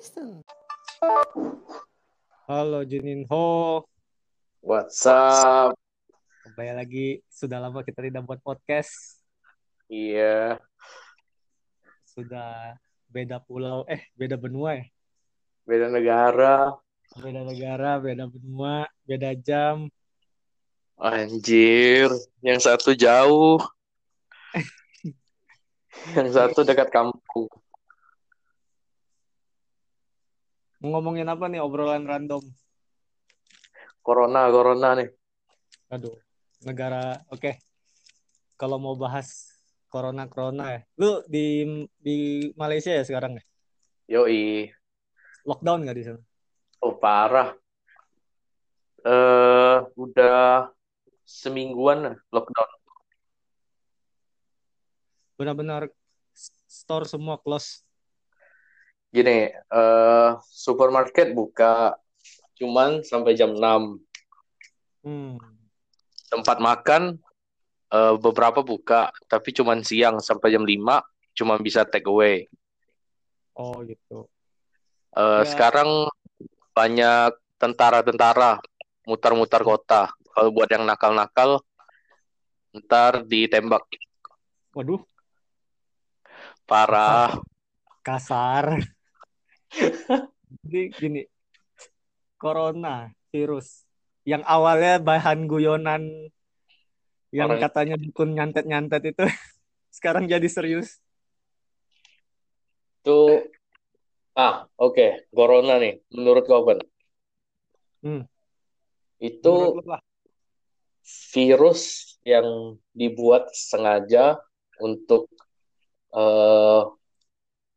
listen. Halo Juninho. What's up? Kembali lagi, sudah lama kita tidak buat podcast. Iya. Sudah beda pulau, eh beda benua ya? Beda negara. Beda negara, beda benua, beda jam. Anjir, yang satu jauh. yang satu dekat kampung. Mau ngomongin apa nih obrolan random? Corona, corona nih. Aduh, negara oke. Okay. Kalau mau bahas corona corona ya. Lu di di Malaysia ya sekarang ya? Yoi. Lockdown nggak di sana? Oh parah. Eh uh, udah semingguan lockdown. Benar-benar store semua close gini, uh, supermarket buka cuman sampai jam 6. Hmm. Tempat makan uh, beberapa buka, tapi cuman siang sampai jam 5 cuma bisa take away. Oh, gitu. Uh, ya. sekarang banyak tentara-tentara mutar-mutar kota. Kalau buat yang nakal-nakal ntar ditembak. Waduh. Parah. Kasar. Jadi gini, corona virus yang awalnya bahan guyonan yang Orang... katanya dukun nyantet-nyantet itu sekarang jadi serius. Tuh ah oke okay. corona nih menurut kau Hmm. Itu virus yang dibuat sengaja untuk uh,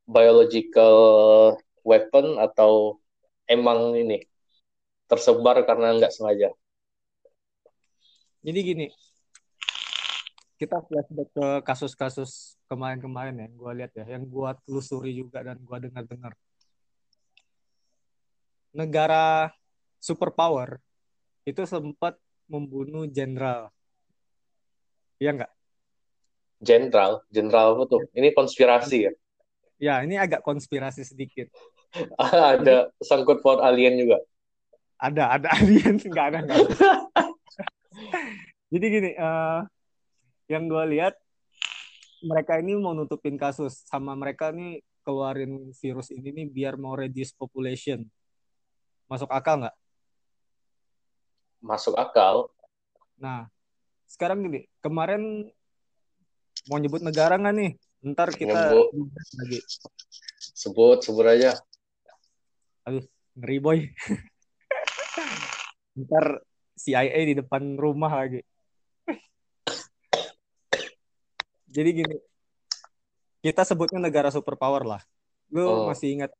biological weapon atau emang ini tersebar karena nggak sengaja? Jadi gini, kita flashback ke kasus-kasus kemarin-kemarin ya, gue lihat ya, yang gue telusuri juga dan gue dengar-dengar. Negara superpower itu sempat membunuh jenderal. Iya nggak? Jenderal, jenderal apa tuh? Ini konspirasi ya? Ya, ini agak konspirasi sedikit. ada sangkut paut alien juga. Ada, ada alien enggak ada enggak. Jadi gini, uh, yang gue lihat mereka ini mau nutupin kasus sama mereka nih keluarin virus ini nih biar mau reduce population. Masuk akal nggak? Masuk akal. Nah, sekarang gini, kemarin mau nyebut negara nggak nih? Ntar kita lagi. Sebut, sebut aja. Aduh, ngeri boy. Ntar CIA di depan rumah lagi. Jadi gini, kita sebutnya negara superpower lah. Lu oh. masih ingat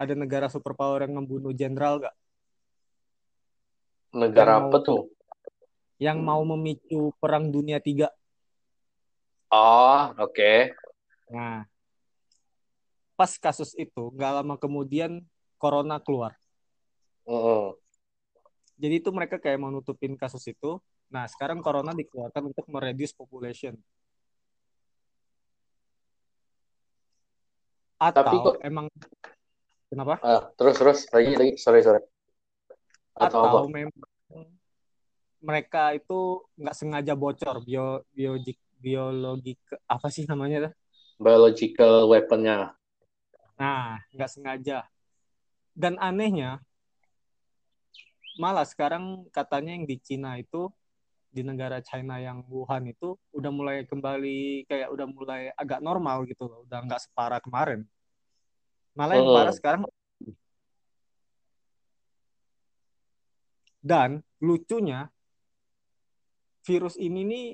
ada negara superpower yang membunuh jenderal gak? Negara yang apa mau, tuh? Yang mau memicu perang dunia tiga. Oh, oke. Okay. Nah, pas kasus itu nggak lama kemudian corona keluar. Oh. Jadi itu mereka kayak mau nutupin kasus itu. Nah, sekarang corona dikeluarkan untuk mereduce population. Atau Tapi kok... emang kenapa? Ah, terus terus lagi lagi sorry sorry. Atau, Atau apa? memang mereka itu nggak sengaja bocor bio biologik biologi apa sih namanya tuh? Biological weaponnya. Nah, nggak sengaja. Dan anehnya, malah sekarang katanya yang di Cina itu di negara China yang Wuhan itu udah mulai kembali kayak udah mulai agak normal gitu loh, udah nggak separah kemarin. Malah yang parah oh. sekarang dan lucunya virus ini nih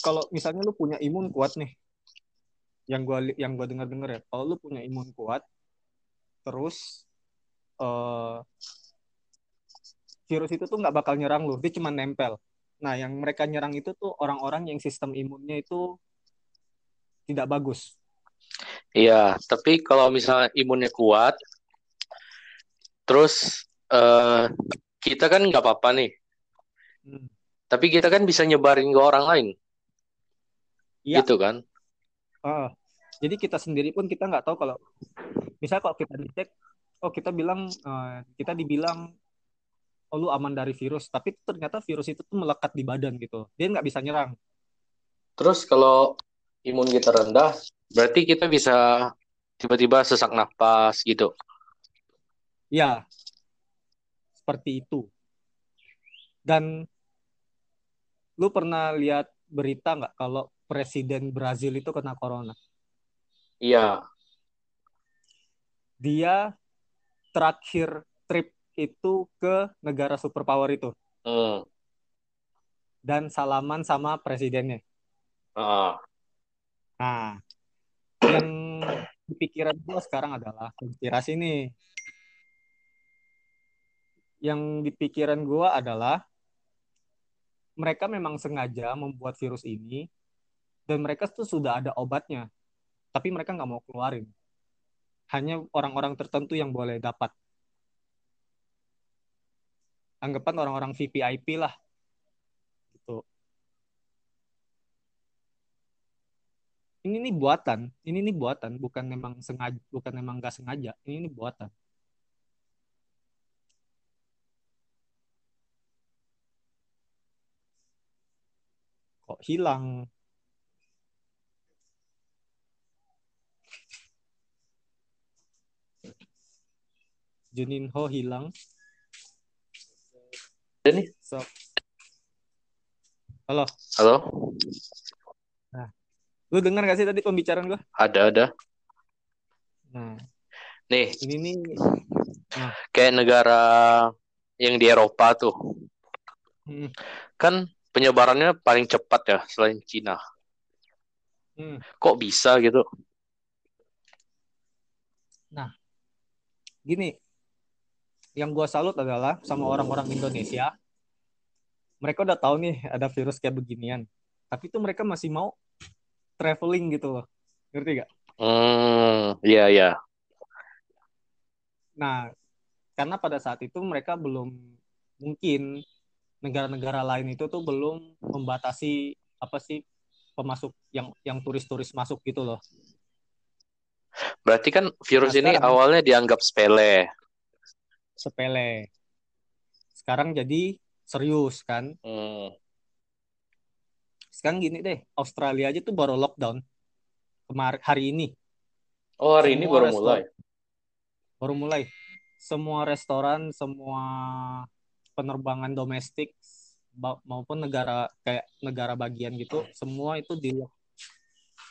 kalau misalnya lu punya imun kuat nih yang gua yang gua dengar dengar ya kalau lu punya imun kuat terus uh, virus itu tuh nggak bakal nyerang lu dia cuma nempel. Nah yang mereka nyerang itu tuh orang-orang yang sistem imunnya itu tidak bagus. Iya tapi kalau misalnya imunnya kuat terus uh, kita kan nggak apa-apa nih. Hmm. tapi kita kan bisa nyebarin ke orang lain Ya. Gitu kan? Uh, jadi kita sendiri pun kita nggak tahu kalau misalnya kalau kita dicek oh kita bilang uh, kita dibilang oh lu aman dari virus tapi ternyata virus itu tuh melekat di badan gitu. Dia nggak bisa nyerang. Terus kalau imun kita rendah berarti kita bisa tiba-tiba sesak nafas gitu? Ya seperti itu. Dan lu pernah lihat berita nggak kalau presiden Brazil itu kena corona iya dia terakhir trip itu ke negara superpower itu. Hmm. Dan salaman sama presidennya. Uh. Nah, yang di pikiran gue sekarang adalah konspirasi nih. Yang di pikiran gue adalah mereka memang sengaja membuat virus ini dan mereka tuh sudah ada obatnya, tapi mereka nggak mau keluarin. Hanya orang-orang tertentu yang boleh dapat. Anggapan orang-orang VVIP lah gitu. Ini nih buatan ini nih buatan bukan memang sengaja bukan memang nggak sengaja ini nih buatan. Kok hilang Juninho hilang nih. So. Halo. Halo. Nah, lu dengar gak sih tadi pembicaraan gue? Ada, ada. Nah, nih. Ini nih. Nah. Kayak negara yang di Eropa tuh. Hmm. Kan penyebarannya paling cepat ya selain Cina. Hmm. Kok bisa gitu? Nah, gini, yang gue salut adalah sama orang-orang Indonesia mereka udah tahu nih ada virus kayak beginian tapi itu mereka masih mau traveling gitu loh ngerti gak? Hmm, iya iya. Nah, karena pada saat itu mereka belum mungkin negara-negara lain itu tuh belum membatasi apa sih pemasuk yang yang turis-turis masuk gitu loh. Berarti kan virus nah, ini awalnya dianggap sepele sepele. Sekarang jadi serius kan. Hmm. Sekarang gini deh, Australia aja tuh baru lockdown kemarin hari ini. Oh hari semua ini baru mulai. Baru mulai. Semua restoran, semua penerbangan domestik maupun negara kayak negara bagian gitu, semua itu di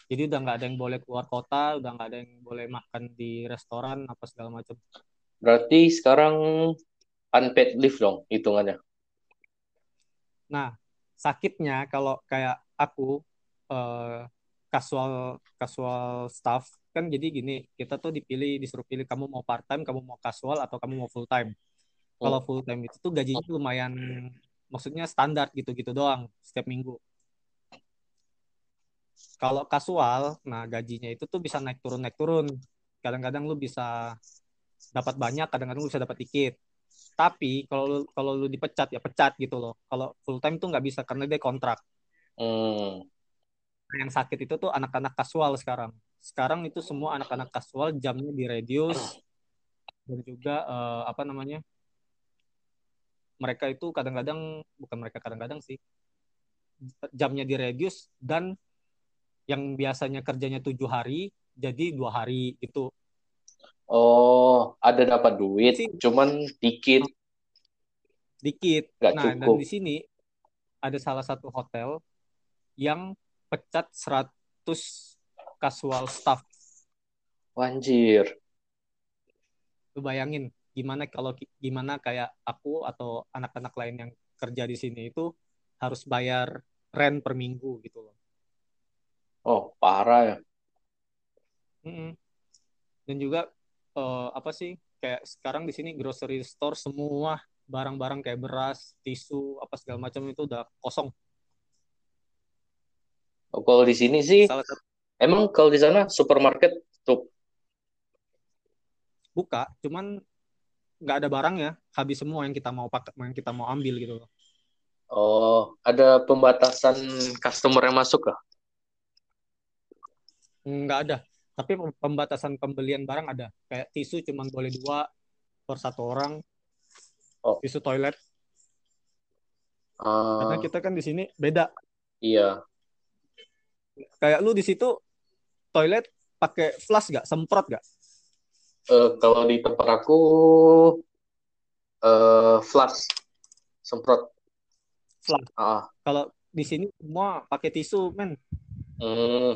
jadi udah nggak ada yang boleh keluar kota, udah nggak ada yang boleh makan di restoran apa segala macam. Berarti sekarang unpaid leave dong hitungannya. Nah, sakitnya kalau kayak aku uh, casual casual staff kan jadi gini, kita tuh dipilih disuruh pilih kamu mau part time, kamu mau casual atau kamu mau full time. Hmm. Kalau full time itu tuh gajinya lumayan maksudnya standar gitu-gitu doang setiap minggu. Kalau casual, nah gajinya itu tuh bisa naik turun naik turun. Kadang-kadang lu bisa dapat banyak kadang-kadang lu bisa dapat dikit. Tapi kalau lu kalau lu dipecat ya pecat gitu loh. Kalau full time tuh nggak bisa karena dia kontrak. Hmm. yang sakit itu tuh anak-anak kasual sekarang. Sekarang itu semua anak-anak kasual jamnya di reduce. Dan juga uh, apa namanya mereka itu kadang-kadang bukan mereka kadang-kadang sih jamnya di reduce dan yang biasanya kerjanya tujuh hari jadi dua hari itu Oh, ada dapat duit, sih. cuman dikit. Dikit. Gak nah, cukup. dan di sini ada salah satu hotel yang pecat 100 casual staff. Wanjir. Lu bayangin gimana kalau gimana kayak aku atau anak-anak lain yang kerja di sini itu harus bayar rent per minggu gitu loh. Oh, parah ya. Mm -mm. Dan juga uh, apa sih kayak sekarang di sini grocery store semua barang-barang kayak beras, tisu, apa segala macam itu udah kosong. Oh, kalau di sini sih, Salah satu. emang kalau di sana supermarket tutup? Buka, cuman nggak ada barangnya, habis semua yang kita mau pakai, yang kita mau ambil gitu loh. Oh, ada pembatasan customer yang masuk kah? Nggak ada tapi pembatasan pembelian barang ada. Kayak tisu cuma boleh dua per satu orang. Oh. tisu toilet. Uh, karena kita kan di sini beda. Iya. Kayak lu di situ toilet pakai flash gak semprot gak uh, kalau di tempat aku uh, flash. Semprot. Flash. Uh. kalau di sini semua pakai tisu men. Hmm.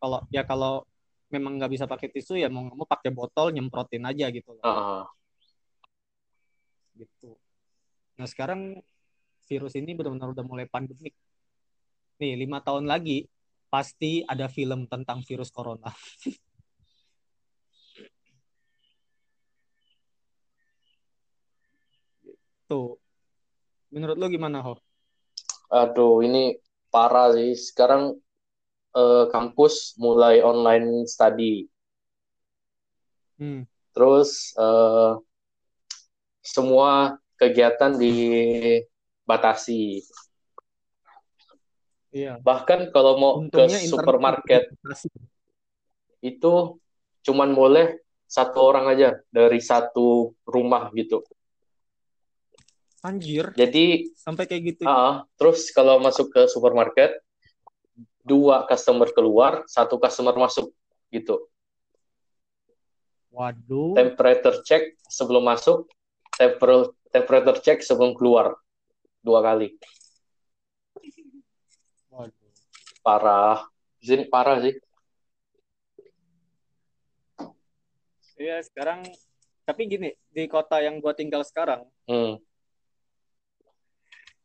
Gitu kalau ya kalau memang nggak bisa pakai tisu ya mau nggak mau pakai botol nyemprotin aja gitu uh. gitu nah sekarang virus ini benar-benar udah mulai pandemik nih lima tahun lagi pasti ada film tentang virus corona Tuh. Menurut lo gimana, Ho? Aduh, ini parah sih. Sekarang eh, kampus mulai online study. Hmm. Terus eh, semua kegiatan dibatasi. Iya. Bahkan kalau mau Untungnya ke supermarket itu cuman boleh satu orang aja dari satu rumah gitu. Anjir. Jadi sampai kayak gitu. Uh, terus kalau masuk ke supermarket dua customer keluar, satu customer masuk gitu. Waduh. Temperature check sebelum masuk, temper temperature check sebelum keluar dua kali. Waduh. Parah. Di parah sih. Iya, sekarang tapi gini, di kota yang gua tinggal sekarang, hmm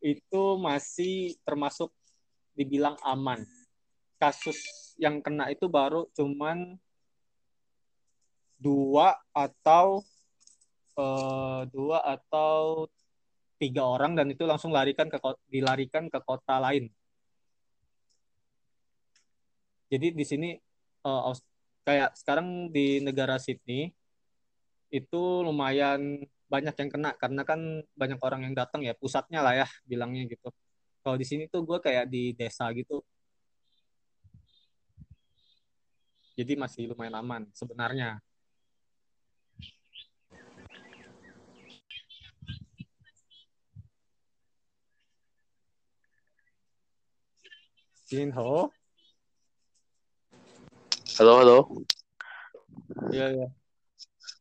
itu masih termasuk dibilang aman. Kasus yang kena itu baru cuman dua atau uh, dua atau tiga orang dan itu langsung larikan ke dilarikan ke kota lain. Jadi di sini uh, kayak sekarang di negara Sydney itu lumayan banyak yang kena karena kan banyak orang yang datang ya pusatnya lah ya bilangnya gitu kalau di sini tuh gue kayak di desa gitu. Jadi masih lumayan aman sebenarnya. Jinho halo halo. Iya iya.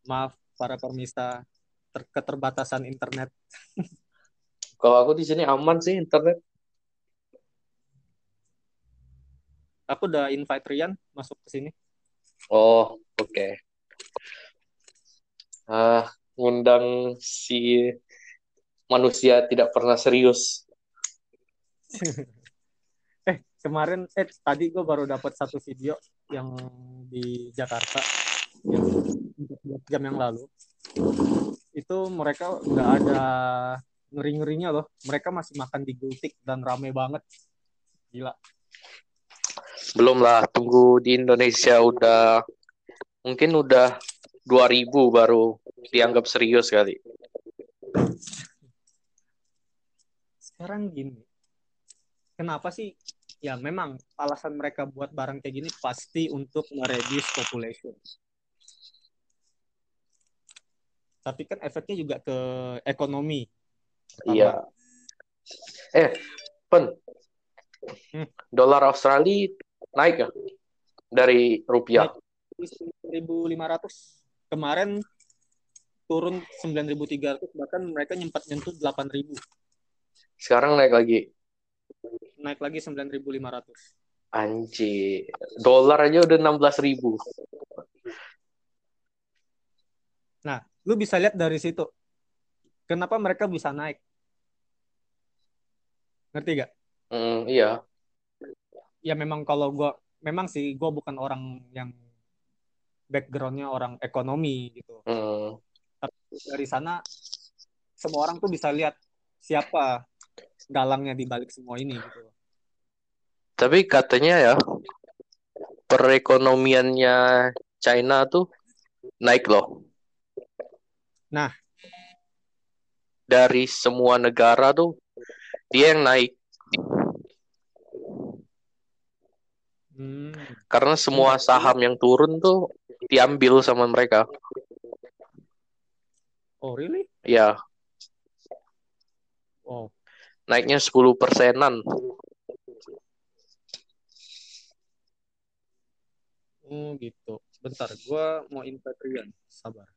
Maaf para permisa ter keterbatasan internet. Kalau aku di sini aman sih internet. Aku udah invite Rian masuk ke sini. Oh, oke. Okay. Ah, ngundang si manusia tidak pernah serius. eh, kemarin eh tadi gue baru dapat satu video yang di Jakarta yang jam yang lalu itu mereka nggak ada ngeri-ngerinya loh. Mereka masih makan di gultik dan rame banget. Gila. Belum lah, tunggu di Indonesia udah mungkin udah 2000 baru dianggap serius kali. Sekarang gini. Kenapa sih ya memang alasan mereka buat barang kayak gini pasti untuk mereduce population tapi kan efeknya juga ke ekonomi. Iya. Eh, pen. Hmm. Dolar Australia naik ya dari rupiah. 1.500. Kemarin turun 9.300 bahkan mereka nyempat nyentuh 8.000. Sekarang naik lagi. Naik lagi 9.500. Anjir. Dolar aja udah 16.000. Nah, lu bisa lihat dari situ kenapa mereka bisa naik ngerti gak? Mm, iya ya memang kalau gue memang sih gue bukan orang yang backgroundnya orang ekonomi gitu mm. tapi dari sana semua orang tuh bisa lihat siapa dalangnya di balik semua ini gitu tapi katanya ya perekonomiannya China tuh naik loh Nah, dari semua negara tuh dia yang naik. Hmm. Karena semua saham yang turun tuh diambil sama mereka. Oh, really? Iya. Oh. Naiknya 10 persenan. Oh, gitu. Bentar, gua mau invite Rian. Sabar.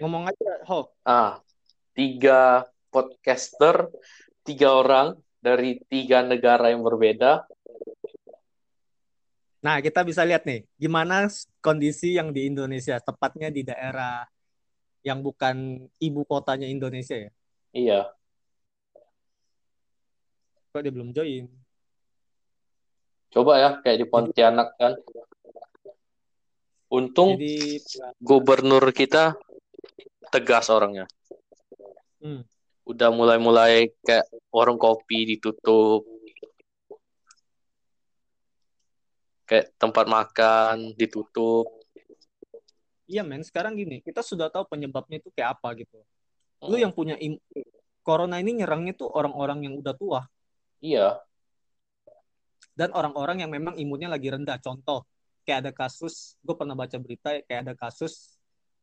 Ngomong aja, Ho. Ah, tiga podcaster, tiga orang dari tiga negara yang berbeda. Nah, kita bisa lihat nih, gimana kondisi yang di Indonesia, tepatnya di daerah yang bukan ibu kotanya Indonesia ya. Iya. Kok dia belum join? Coba ya, kayak di Pontianak kan. Untung Jadi, gubernur kita tegas orangnya. Hmm. Udah mulai-mulai kayak warung kopi ditutup. Kayak tempat makan ditutup. Iya men, sekarang gini, kita sudah tahu penyebabnya itu kayak apa gitu. Lu hmm. yang punya im corona ini nyerangnya tuh orang-orang yang udah tua. Iya. Dan orang-orang yang memang imunnya lagi rendah. Contoh, kayak ada kasus, gue pernah baca berita kayak ada kasus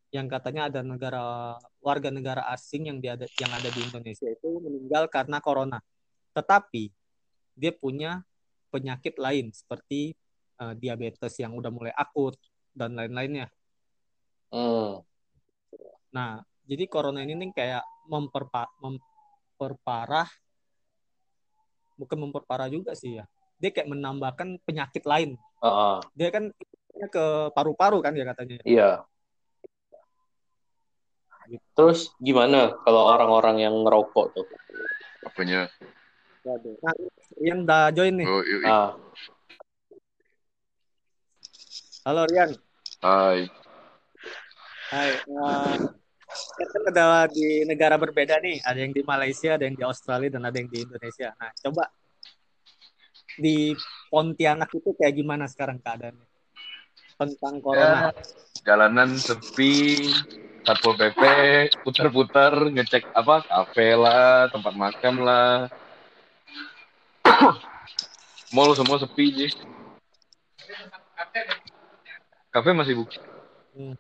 yang katanya ada negara warga negara asing yang ada yang ada di Indonesia itu meninggal karena corona. Tetapi dia punya penyakit lain seperti uh, diabetes yang udah mulai akut dan lain-lainnya. Hmm. Nah, jadi corona ini nih kayak memperpa memperparah bukan memperparah juga sih ya. Dia kayak menambahkan penyakit lain. Uh -uh. Dia kan ke paru-paru kan ya katanya. Iya. Terus gimana kalau orang-orang yang ngerokok tuh? Apanya? Nah, yang udah join nih. Oh, yuk, yuk. Ah. Halo Rian. Hai. Hai. Uh, kita kan di negara berbeda nih. Ada yang di Malaysia, ada yang di Australia, dan ada yang di Indonesia. Nah, coba di Pontianak itu kayak gimana sekarang keadaannya? Tentang corona. Ya, jalanan sepi, satpol pp putar-putar ngecek apa kafe lah tempat makan lah. Mall semua sepi sih kafe masih buka. Hmm.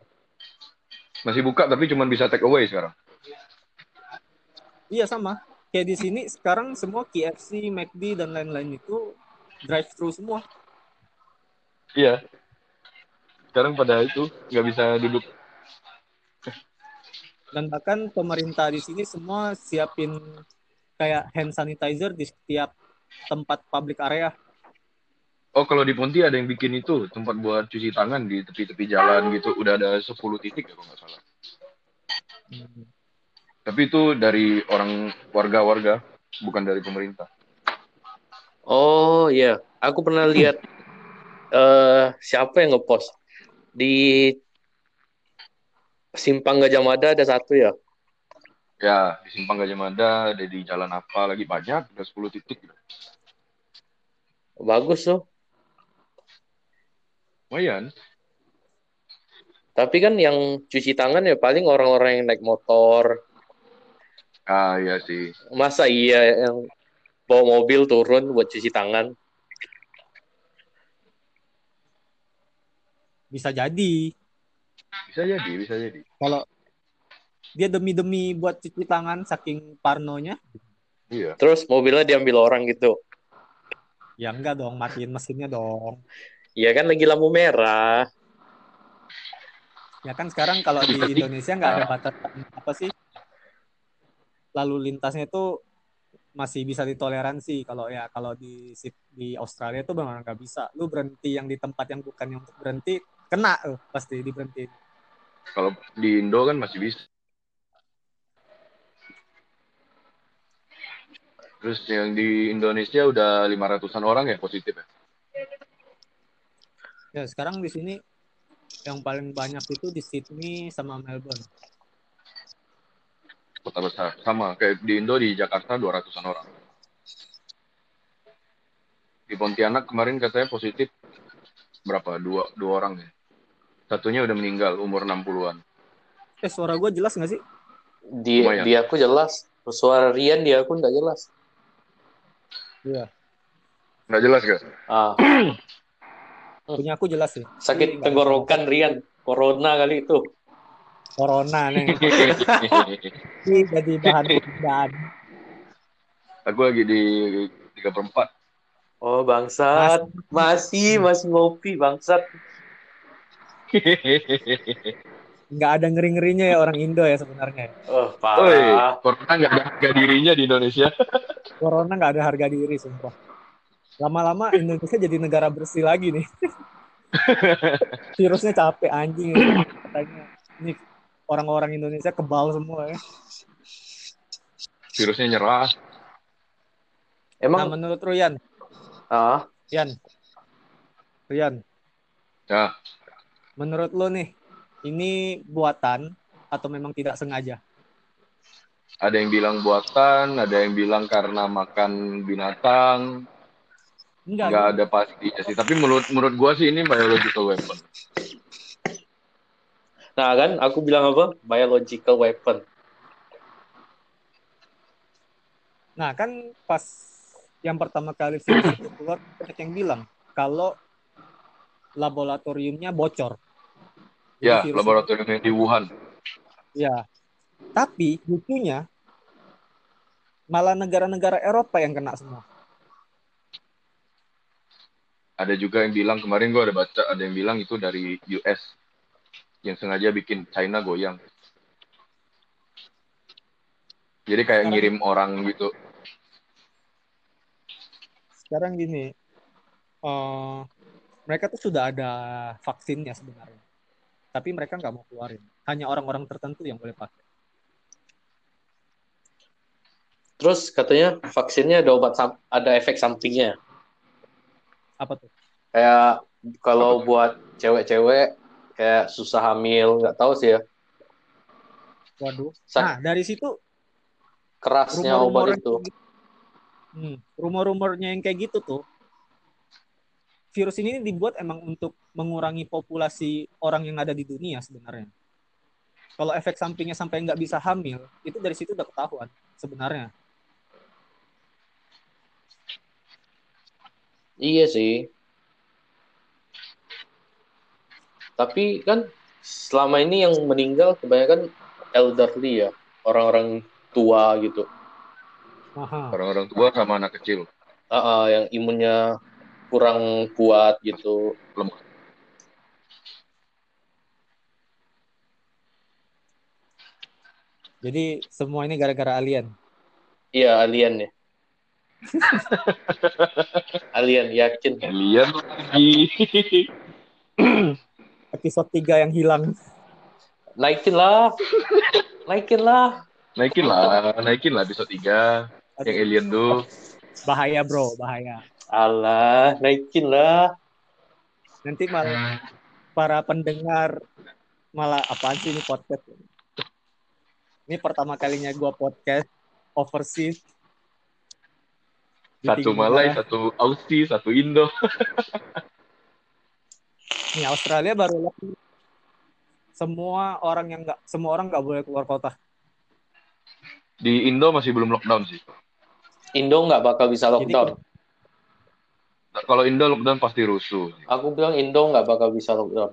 masih buka tapi cuma bisa take away sekarang. Iya sama. Kayak di sini sekarang semua KFC, McD dan lain-lain itu drive thru semua. Iya. Sekarang pada itu nggak bisa duduk dan bahkan pemerintah di sini semua siapin kayak hand sanitizer di setiap tempat public area. Oh, kalau di Ponti ada yang bikin itu, tempat buat cuci tangan di tepi-tepi jalan gitu. Udah ada 10 titik ya kalau nggak salah. Hmm. Tapi itu dari orang warga-warga, bukan dari pemerintah. Oh iya, aku pernah lihat uh, siapa yang ngepost di Simpang Gajah Mada ada satu ya? Ya, di Simpang Gajah Mada, ada di jalan apa lagi banyak, ada 10 titik. Bagus tuh. Lumayan. Tapi kan yang cuci tangan ya paling orang-orang yang naik motor. Ah, iya sih. Masa iya yang bawa mobil turun buat cuci tangan? Bisa jadi. Bisa jadi, bisa jadi. Kalau dia demi-demi buat cuci tangan saking parnonya. Iya. Terus mobilnya diambil orang gitu. Ya enggak dong, matiin mesinnya dong. Iya kan lagi lampu merah. Ya kan sekarang kalau di Indonesia nggak ada batas apa sih? Lalu lintasnya itu masih bisa ditoleransi kalau ya kalau di di Australia itu benar nggak bisa. Lu berhenti yang di tempat yang bukan yang untuk berhenti kena uh, pasti diberhenti. Kalau di Indo kan masih bisa. Terus yang di Indonesia udah lima ratusan orang ya positif ya? Ya sekarang di sini yang paling banyak itu di Sydney sama Melbourne. Kota besar sama kayak di Indo di Jakarta dua ratusan orang. Di Pontianak kemarin katanya positif berapa dua dua orang ya? Satunya udah meninggal umur 60-an. Eh suara gue jelas gak sih? Di, di aku jelas. Suara Rian di aku nggak jelas. Iya. Nggak jelas gak? Ah. Punya aku jelas sih. Sakit tenggorokan Rian. Corona kali itu. Corona nih. Ini jadi bahan perbedaan. Aku lagi di tiga perempat. Oh bangsat. Masih, masih ngopi bangsat. Nggak ada ngeri-ngerinya ya orang Indo ya sebenarnya. Oh, parah. Oi, corona nggak ada harga dirinya di Indonesia. corona nggak ada harga diri, sumpah. Lama-lama Indonesia jadi negara bersih lagi nih. Virusnya capek anjing. Katanya, ini orang-orang Indonesia kebal semua ya. Virusnya nyerah. Emang nah, menurut Ruyan? Ah, Yan. Ruyan. Ya. Menurut lo nih, ini buatan atau memang tidak sengaja? Ada yang bilang buatan, ada yang bilang karena makan binatang. Enggak, Enggak ada pastinya sih. Tapi menurut menurut gua sih ini biological weapon. Nah kan, aku bilang apa? Biological weapon. Nah kan pas yang pertama kali virus itu keluar banyak yang bilang kalau laboratoriumnya bocor. Ya, laboratoriumnya di Wuhan. Ya. Tapi lucunya malah negara-negara Eropa yang kena semua. Ada juga yang bilang kemarin gue ada baca ada yang bilang itu dari US yang sengaja bikin China goyang. Jadi kayak sekarang, ngirim orang gitu. Sekarang gini, uh, mereka tuh sudah ada vaksinnya sebenarnya tapi mereka nggak mau keluarin. Hanya orang-orang tertentu yang boleh pakai. Terus katanya vaksinnya ada obat ada efek sampingnya. Apa tuh? Kayak kalau buat cewek-cewek kayak susah hamil, nggak tahu sih ya. Waduh. Nah, dari situ kerasnya rumor obat itu. Gitu. Hmm, rumor-rumornya yang kayak gitu tuh virus ini dibuat emang untuk mengurangi populasi orang yang ada di dunia sebenarnya. Kalau efek sampingnya sampai nggak bisa hamil, itu dari situ udah ketahuan sebenarnya. Iya sih. Tapi kan selama ini yang meninggal kebanyakan elderly ya, orang-orang tua gitu. Orang-orang tua sama anak kecil. Uh, uh, yang imunnya kurang kuat gitu. Lemah. Jadi semua ini gara-gara alien? Iya alien ya. Alien yakin. Alien lagi. Episode 3 yang hilang. Naikin lah. Naikin lah. Naikin lah naikin lah episode 3 yang alien tuh. Bahaya bro bahaya Allah, naikin lah. Nanti malah para pendengar malah apa sih ini podcast? Ini pertama kalinya gue podcast overseas. Satu Malay, satu Aussie, satu Indo. Ini Australia baru lagi. Semua orang yang nggak, semua orang nggak boleh keluar kota. Di Indo masih belum lockdown sih. Indo nggak bakal bisa lockdown. Jadi, kalau Indo lockdown pasti rusuh. Aku bilang Indo nggak bakal bisa lockdown.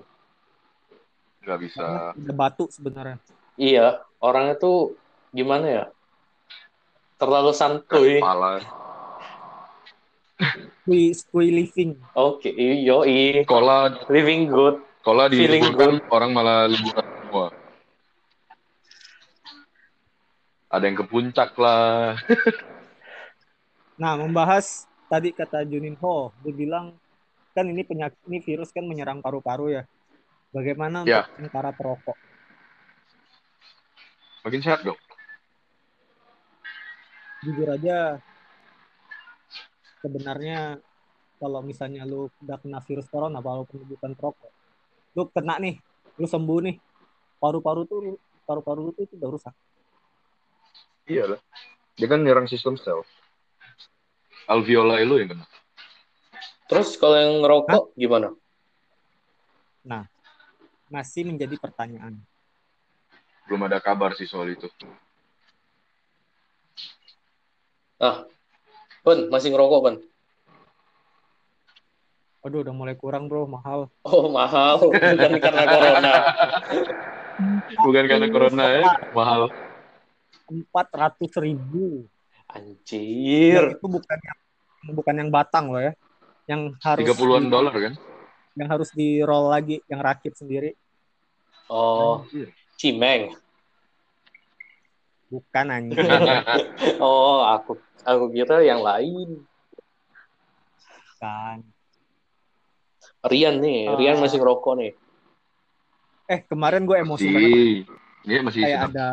Nggak bisa. Ada batu sebenarnya. Iya, orangnya tuh gimana ya? Terlalu santuy. Kepala. We, we living. Oke, okay, yo i. Sekolah living good. Sekolah di good. orang malah liburan semua. Ada yang ke puncak lah. nah, membahas tadi kata Juninho, dia bilang kan ini penyakit ini virus kan menyerang paru-paru ya. Bagaimana untuk ya. para perokok? Makin sehat dong. Jujur aja, sebenarnya kalau misalnya lu udah kena virus corona walaupun bukan perokok, lu kena nih, lu sembuh nih, paru-paru tuh paru-paru itu udah rusak. Iya lah. Dia kan nyerang sistem sel alveoli lu yang kena. Terus kalau yang ngerokok Hah? gimana? Nah, masih menjadi pertanyaan. Belum ada kabar sih soal itu. Ah, Pun, masih ngerokok, Pun? Aduh, udah mulai kurang, bro. Mahal. Oh, mahal. Bukan karena corona. Bukan karena corona ya, mahal. Empat ratus ribu. Anjir. itu bukan yang bukan yang batang loh ya. Yang harus tiga puluhan dolar kan? Yang harus di roll lagi, yang rakit sendiri. Oh, Anjir. cimeng. Bukan anjir. oh, aku aku kira yang lain. Kan. Rian nih, uh, Rian masih ngerokok nih. Eh, kemarin gue emosi banget. Iya, masih kayak ada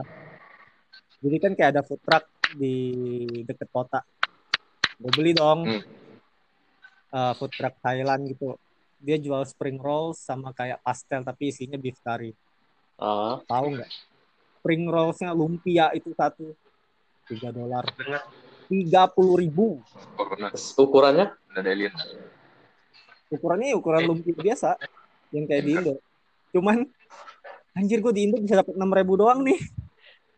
jadi kan kayak ada food truck di deket kota. Gue beli dong. Hmm. uh, food truck Thailand gitu. Dia jual spring roll sama kayak pastel tapi isinya beef curry. Uh. tahu nggak? Spring rollsnya lumpia itu satu. Tiga dolar. Tiga puluh ribu. Ukurannya? Ada alien. Ukurannya ya ukuran lumpia biasa yang kayak di Indo. Cuman anjir gue di Indo bisa dapat enam ribu doang nih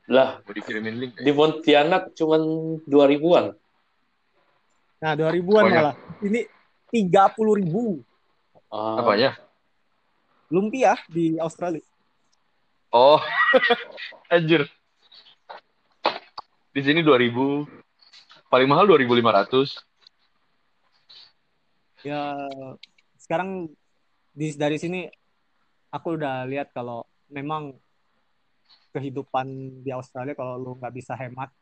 lah, mau dikirimin link. Di Pontianak cuma dua ribuan. Nah, dua ribuan malah. Ini tiga puluh ribu. Uh, Apanya? Lumpia di Australia. Oh, anjir. Di sini dua ribu. Paling mahal dua ribu lima ratus. Ya, sekarang di dari sini aku udah lihat kalau memang kehidupan di Australia kalau lu nggak bisa hemat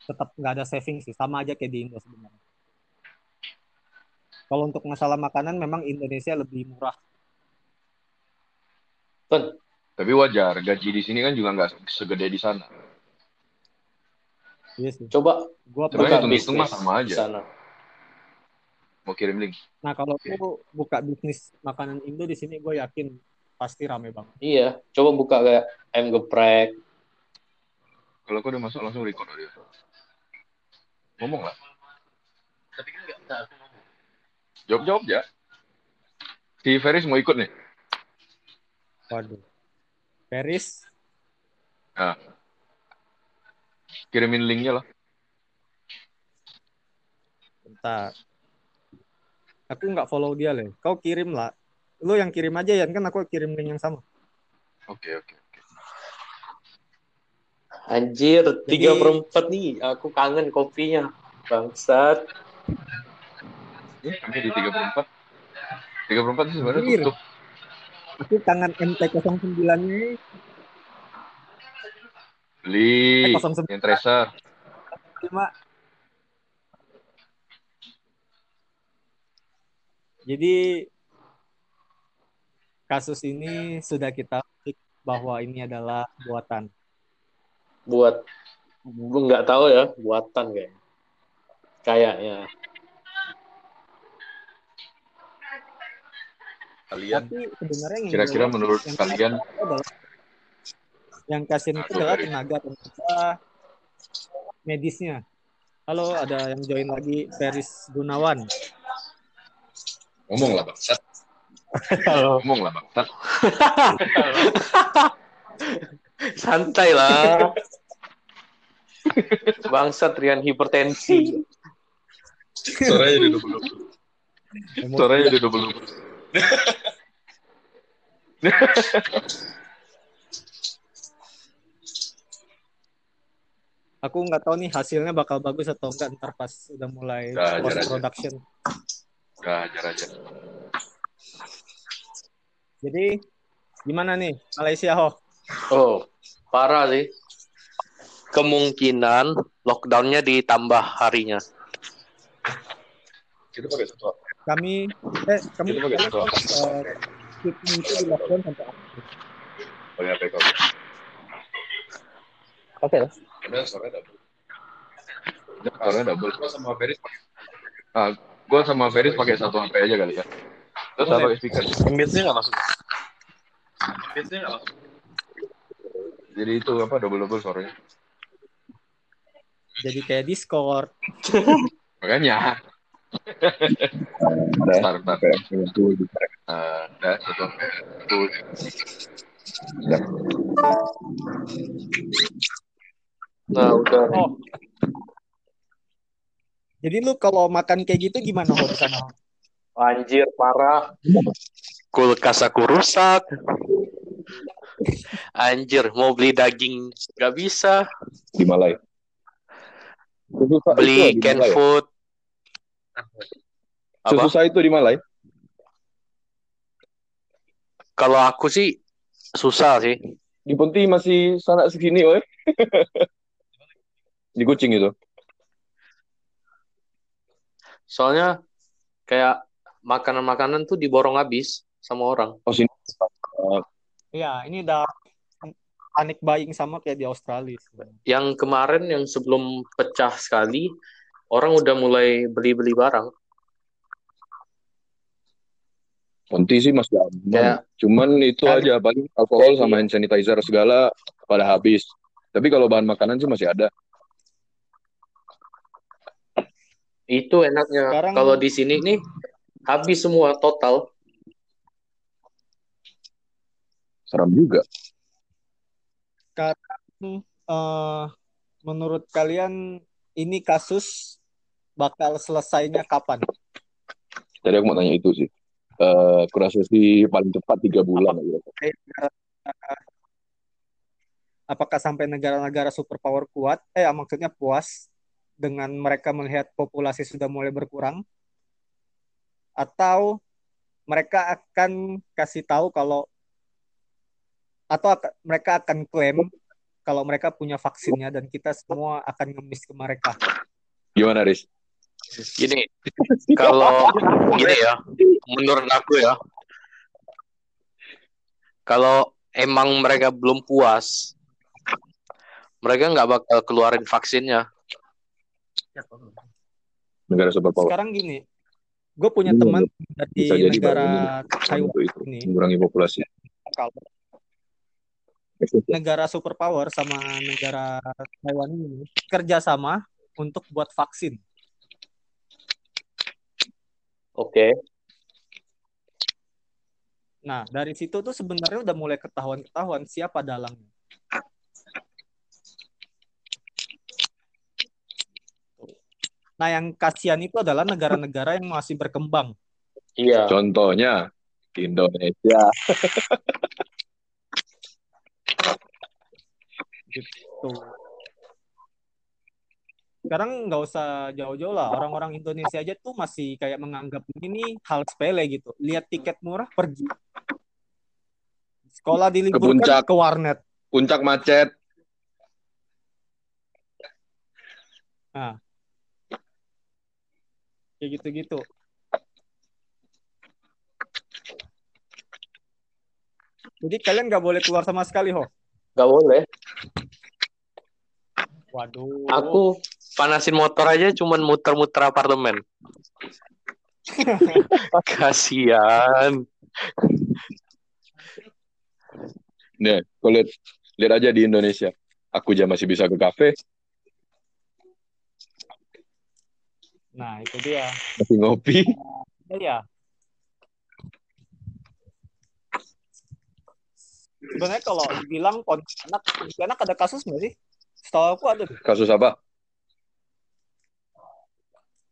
tetap nggak ada saving sih sama aja kayak di Indo sebenarnya kalau untuk masalah makanan memang Indonesia lebih murah Ten. tapi wajar gaji di sini kan juga nggak segede di sana Iya sih. Coba gua bisnis mah sama aja. Sana. Mau kirim link. Nah, kalau aku buka bisnis makanan Indo di sini gue yakin pasti rame banget. Iya, coba buka kayak ayam geprek. Kalau aku udah masuk langsung record dia. Ngomong lah. Tapi kan nggak aku ngomong. Jawab jawab ya. Si Feris mau ikut nih. Waduh. Feris. Nah. Kirimin linknya lah. Bentar. Aku nggak follow dia loh. Kau kirim lah lu yang kirim aja ya kan aku kirim link yang sama. Oke okay, oke okay, oke. Anjir tiga perempat nih. Aku kangen kopinya. Bangsat. Ya kami di tiga perempat tiga perempat itu sebenarnya tutup. Aku kangen MT 09 nya beli. Eh, yang tracer. Cuma jadi kasus ini sudah kita bahwa ini adalah buatan. Buat nggak tahu ya buatan kayak kayaknya. Kalian sebenarnya kira-kira menurut yang kalian yang kasih itu adalah tenaga tenaga medisnya. Halo, ada yang join lagi Feris Gunawan. Ngomong lah, Bang. Ngomong lah bangsat. Santai lah. Bangsat Rian hipertensi. Suaranya di double double. Suaranya di double double. Aku nggak tahu nih hasilnya bakal bagus atau enggak ntar pas udah mulai post production. Gak ajar aja. Jadi gimana nih Malaysia ho? Oh, parah sih. Kemungkinan lockdownnya ditambah harinya. Kita pakai satu. Kami eh kami Kita pakai satu. Uh, itu di lockdown sampai Pakai apa kau? Oke lah. Ada suara double. Suara double. Gua sama Feris pakai. Ah, gua sama Feris pakai satu HP aja kali ya. Terus apa pakai speaker. Mute-nya nggak masuk. Masuk. Jadi itu apa double-double suaranya. Jadi kayak Discord. Makanya. bentar, bentar. Nah, satu. Nah, udah. Oh. Jadi lu kalau makan kayak gitu gimana ho di sana? Anjir, parah. Kulkas aku rusak. Anjir, mau beli daging nggak bisa. Di Malai. Beli can ya? food. Apa? Susah itu di Malai. Kalau aku sih susah sih. Di Ponti masih sana segini, oi. di kucing itu. Soalnya kayak makanan-makanan tuh diborong habis sama orang. Oh sini. Iya, ini udah panik buying sama kayak di Australia. Yang kemarin yang sebelum pecah sekali, orang udah mulai beli-beli barang. Ponti sih masih aman. Ya. Cuman itu kan, aja paling alkohol sama hand sanitizer segala pada habis. Tapi kalau bahan makanan sih masih ada. Itu enaknya Sekarang... kalau di sini nih habis semua total. Seram juga. Sekarang uh, menurut kalian ini kasus bakal selesainya kapan? Tadi aku mau tanya itu sih uh, kurasa sih paling cepat tiga bulan apakah sampai negara-negara superpower kuat eh maksudnya puas dengan mereka melihat populasi sudah mulai berkurang atau mereka akan kasih tahu kalau atau mereka akan klaim kalau mereka punya vaksinnya dan kita semua akan ngemis ke mereka. Gimana, Riz? Gini, kalau gini ya, menurut aku ya, kalau emang mereka belum puas, mereka nggak bakal keluarin vaksinnya. Negara superpower. Sekarang gini, gue punya teman dari negara Taiwan ini, mengurangi populasi. Negara superpower sama negara Taiwan ini kerjasama untuk buat vaksin. Oke. Okay. Nah, dari situ tuh sebenarnya udah mulai ketahuan-ketahuan siapa dalangnya. Nah, yang kasihan itu adalah negara-negara yang masih berkembang. Iya. Contohnya Indonesia. gitu. Sekarang nggak usah jauh-jauh lah. Orang-orang Indonesia aja tuh masih kayak menganggap ini hal sepele gitu. Lihat tiket murah pergi. Sekolah di ke, puncak, ke warnet. Puncak macet. Nah. Kayak gitu-gitu. Jadi kalian nggak boleh keluar sama sekali ho? Nggak boleh Waduh. Aku panasin motor aja cuman muter-muter apartemen. Kasihan. Nih, kau lihat, lihat aja di Indonesia. Aku aja masih bisa ke kafe. Nah, itu dia. Masih ngopi. Iya. Sebenarnya kalau dibilang Pontianak, Pontianak ada kasus nggak sih? Setahu aku ada. Kasus apa?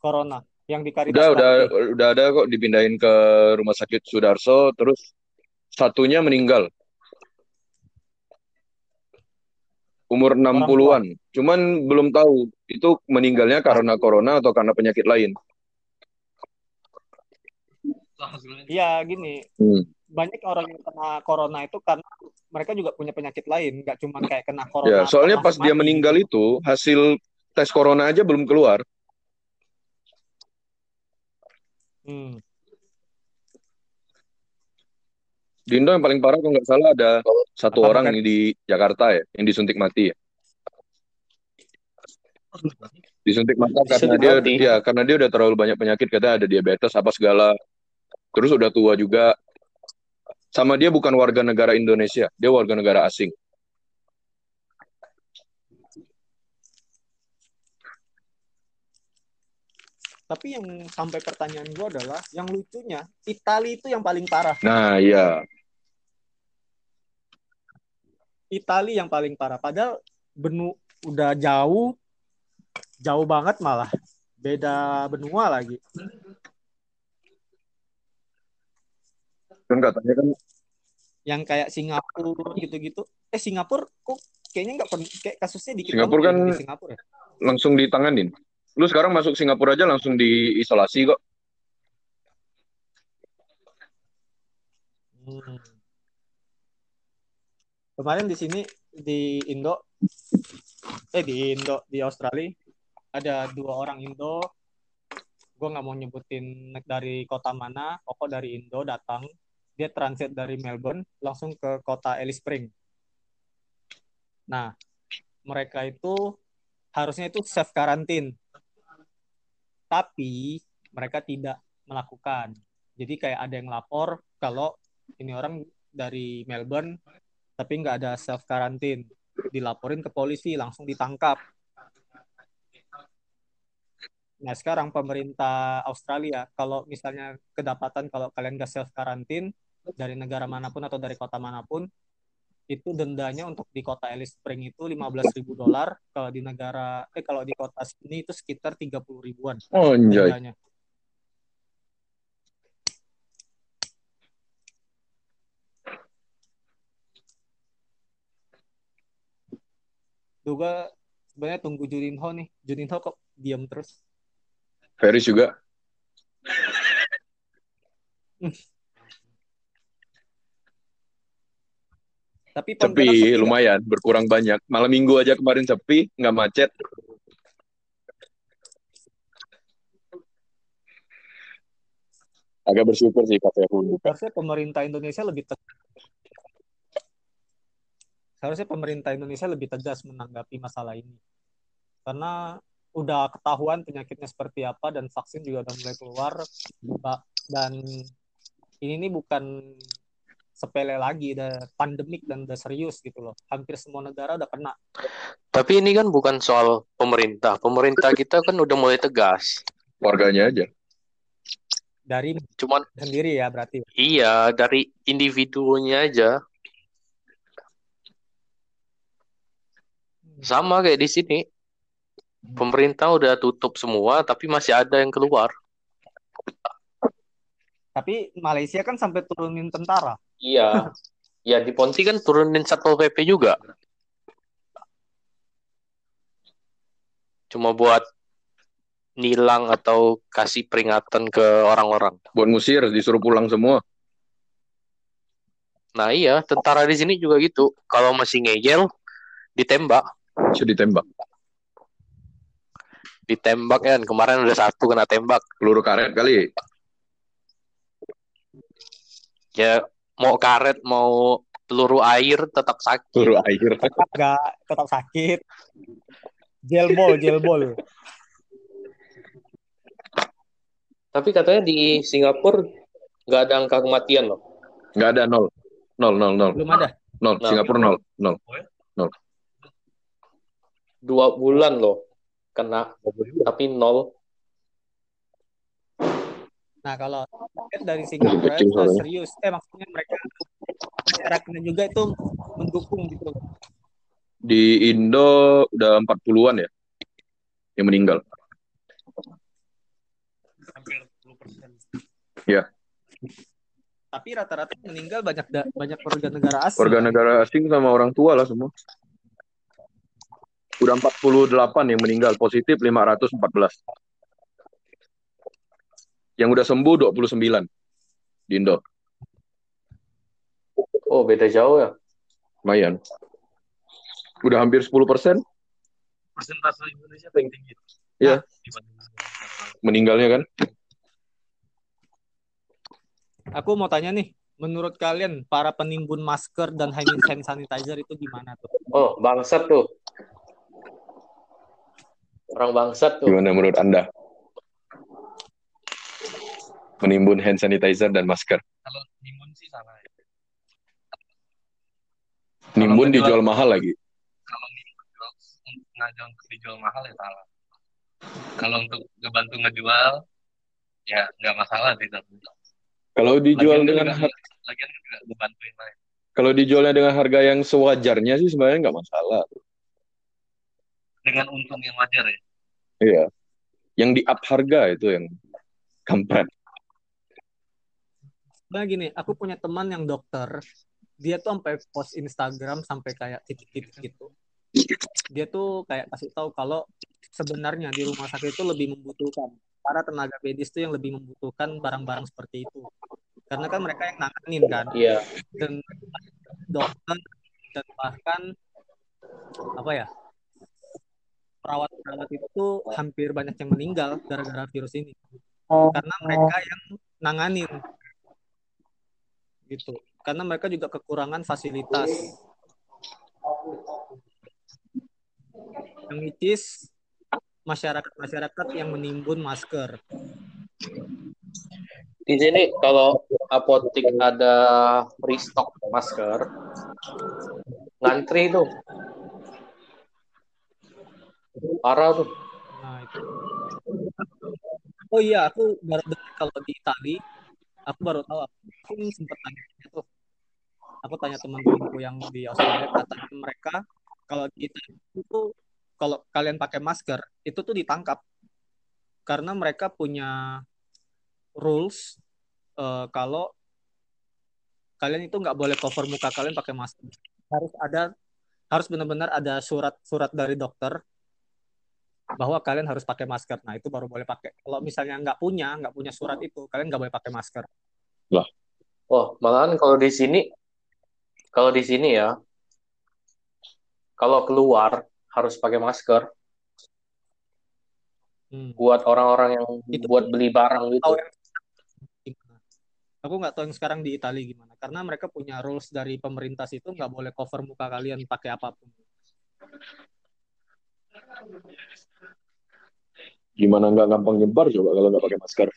corona yang di Karitas udah udah udah ada kok dipindahin ke rumah sakit Sudarso terus satunya meninggal umur 60-an cuman belum tahu itu meninggalnya karena corona atau karena penyakit lain Iya gini hmm. Banyak orang yang kena corona itu karena mereka juga punya penyakit lain nggak cuma kayak kena corona ya soalnya pas dia meninggal itu hasil tes corona aja belum keluar Hmm. Di Indo yang paling parah kalau nggak salah ada satu Apa orang kan? di Jakarta ya yang disuntik mati ya. Disuntik mati karena dia mati. ya karena dia udah terlalu banyak penyakit katanya ada diabetes apa segala. Terus udah tua juga. Sama dia bukan warga negara Indonesia, dia warga negara asing. tapi yang sampai pertanyaan gue adalah yang lucunya Italia itu yang paling parah. Nah iya. Italia yang paling parah. Padahal benua udah jauh jauh banget malah. Beda benua lagi. Kan katanya kan yang kayak Singapura gitu-gitu eh Singapura kok kayaknya nggak kayak kasusnya di Singapura kan di Singapura ya? langsung ditanganin Lu sekarang masuk Singapura aja langsung diisolasi kok. Hmm. Kemarin di sini di Indo, eh di Indo di Australia ada dua orang Indo. Gue nggak mau nyebutin dari kota mana, pokok dari Indo datang. Dia transit dari Melbourne langsung ke kota Alice Spring. Nah, mereka itu harusnya itu self karantin tapi mereka tidak melakukan. Jadi kayak ada yang lapor kalau ini orang dari Melbourne tapi nggak ada self karantin, dilaporin ke polisi langsung ditangkap. Nah sekarang pemerintah Australia kalau misalnya kedapatan kalau kalian nggak self karantin dari negara mana pun atau dari kota mana pun itu dendanya untuk di kota Alice Spring itu 15 ribu dolar. Kalau di negara eh kalau di kota sini itu sekitar 30 ribuan oh, dendanya. Juga sebenarnya tunggu Juninho nih. Juninho kok diam terus? Ferris juga Tapi sepi lumayan, kan? berkurang banyak. Malam minggu aja kemarin sepi, nggak macet. Agak bersyukur sih kafe Hulu. Harusnya pemerintah Indonesia lebih tegas. Harusnya pemerintah Indonesia lebih tegas menanggapi masalah ini. Karena udah ketahuan penyakitnya seperti apa dan vaksin juga udah mulai keluar dan ini nih bukan sepele lagi, udah pandemik dan udah serius gitu loh. Hampir semua negara udah kena. Tapi ini kan bukan soal pemerintah. Pemerintah kita kan udah mulai tegas. Warganya aja. Dari cuman sendiri ya berarti. Iya, dari individunya aja. Sama kayak di sini. Pemerintah udah tutup semua, tapi masih ada yang keluar. Tapi Malaysia kan sampai turunin tentara. Iya. Ya di Ponti kan turunin Satpol PP juga. Cuma buat nilang atau kasih peringatan ke orang-orang. Buat ngusir, disuruh pulang semua. Nah iya, tentara di sini juga gitu. Kalau masih ngeyel, ditembak. Bisa ditembak. Ditembak kan, kemarin ada satu kena tembak. Peluru karet kali. Ya mau karet mau peluru air tetap sakit. Peluru air. Enggak, tetap sakit. Gel ball, gel ball. Tapi katanya di Singapura nggak ada angka kematian loh. Nggak ada nol. Nol, nol, nol. Belum ada? Nol. Nah, Singapura nol. Nol. Nol. Dua bulan loh kena, tapi nol. Nah kalau dari Singapura itu serius, eh maksudnya mereka masyarakatnya juga itu mendukung gitu. Di Indo udah 40-an ya yang meninggal. Hampir 10 persen. Ya. Tapi rata-rata meninggal banyak da banyak warga negara asing. Warga negara asing sama orang tua lah semua. Udah 48 yang meninggal, positif 514. Yang udah sembuh 29 di Indo. Oh, beda jauh ya? Lumayan. Udah hampir 10 persen. Persentase Indonesia paling tinggi. Iya. Meninggalnya kan? Aku mau tanya nih, menurut kalian para penimbun masker dan hand sanitizer itu gimana tuh? Oh, bangsat tuh. Orang bangsat tuh. Gimana menurut Anda? Menimbun hand sanitizer dan masker. Kalau nimbun sih salah ya. Nimbun dijual mahal lagi. Kalau nimbun ngajang dijual mahal ya salah. kalau untuk ngebantu ngejual ya nggak masalah sih tapi kalau dijual lagian dengan harga lagian juga ngebantuin lain kalau dijualnya dengan harga yang sewajarnya sih sebenarnya nggak masalah dengan untung yang wajar ya iya yang di up harga itu yang kampret nah gini aku punya teman yang dokter dia tuh sampai post Instagram sampai kayak titik-titik gitu. Dia tuh kayak kasih tahu kalau sebenarnya di rumah sakit itu lebih membutuhkan para tenaga medis itu yang lebih membutuhkan barang-barang seperti itu. Karena kan mereka yang nanganin kan. Iya. Dan dokter dan bahkan apa ya perawat-perawat itu hampir banyak yang meninggal gara-gara virus ini. Karena mereka yang nanganin gitu karena mereka juga kekurangan fasilitas yang which masyarakat-masyarakat yang menimbun masker. Di sini kalau apotik ada restock masker, ngantri tuh. Parah tuh. Nah, itu. Oh iya, aku baru dengar kalau di Itali, aku baru tahu aku sempat tanya tuh. Aku tanya teman-temanku yang di Australia, katanya mereka kalau Itali itu kalau kalian pakai masker itu tuh ditangkap karena mereka punya rules uh, kalau kalian itu nggak boleh cover muka kalian pakai masker harus ada harus benar-benar ada surat-surat dari dokter bahwa kalian harus pakai masker nah itu baru boleh pakai kalau misalnya nggak punya nggak punya surat itu kalian nggak boleh pakai masker lah oh malahan kalau di sini kalau di sini ya kalau keluar harus pakai masker. Hmm. Buat orang-orang yang itu buat beli barang gitu. Aku nggak tahu yang sekarang di Italia gimana. Karena mereka punya rules dari pemerintah itu nggak boleh cover muka kalian pakai apa pun. Gimana nggak gampang nyebar coba kalau nggak pakai masker?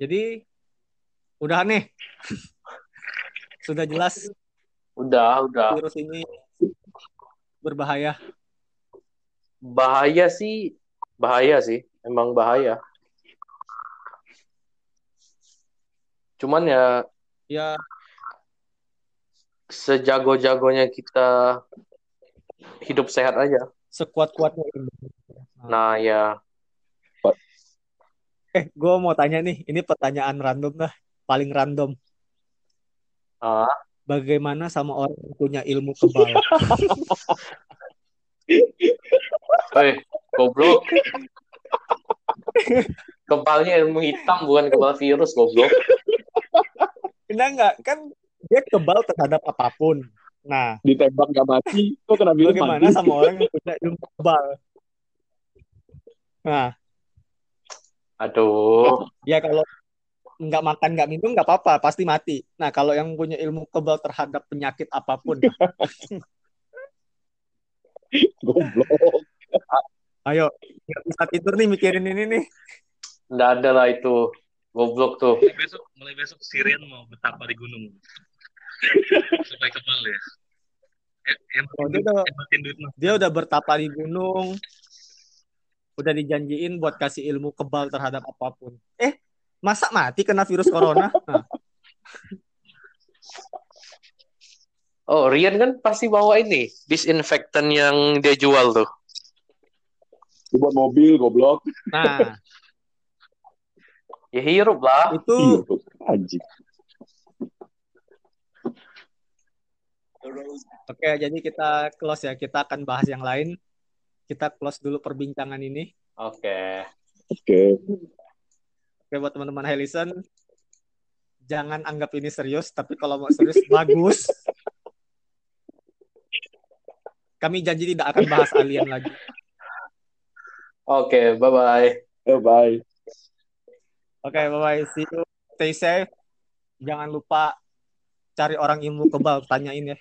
Jadi udah nih. Sudah jelas. Udah, udah. Virus ini berbahaya. Bahaya sih, bahaya sih. Emang bahaya. Cuman ya ya sejago-jagonya kita hidup sehat aja. Sekuat-kuatnya. Nah, ya Eh, gue mau tanya nih, ini pertanyaan random lah, paling random. Ah. Bagaimana sama orang yang punya ilmu kebal? Hei, goblok. Kebalnya ilmu hitam bukan kebal virus, goblok. Enggak, enggak. Kan dia kebal terhadap apa pun. Nah, ditembak gak mati, kok kena bilang mati? sama orang yang punya ilmu kebal? Nah, Aduh. Ya kalau nggak makan nggak minum nggak apa-apa pasti mati. Nah kalau yang punya ilmu kebal terhadap penyakit apa pun. Goblok. Ayo nggak bisa tidur nih mikirin ini nih. Nggak ada lah itu. Goblok tuh. Mulai besok, mulai besok Sirian mau betapa di gunung. Supaya kebal ya. Yang, oh, dia, udah, dia udah bertapa di gunung, udah dijanjiin buat kasih ilmu kebal terhadap apa pun. Eh, masa mati kena virus corona? Nah. Oh, Rian kan pasti bawa ini, disinfektan yang dia jual tuh. Buat mobil, goblok. Nah. Ya hirup lah. Itu. Anjing. Oke, jadi kita close ya. Kita akan bahas yang lain kita close dulu perbincangan ini. Oke. Okay. Oke. Okay. Oke buat teman-teman Helison, jangan anggap ini serius, tapi kalau mau serius bagus. Kami janji tidak akan bahas alien lagi. Oke, okay, bye bye. Oke, okay, bye bye. See you. Stay safe. Jangan lupa cari orang ilmu kebal, tanyain ya.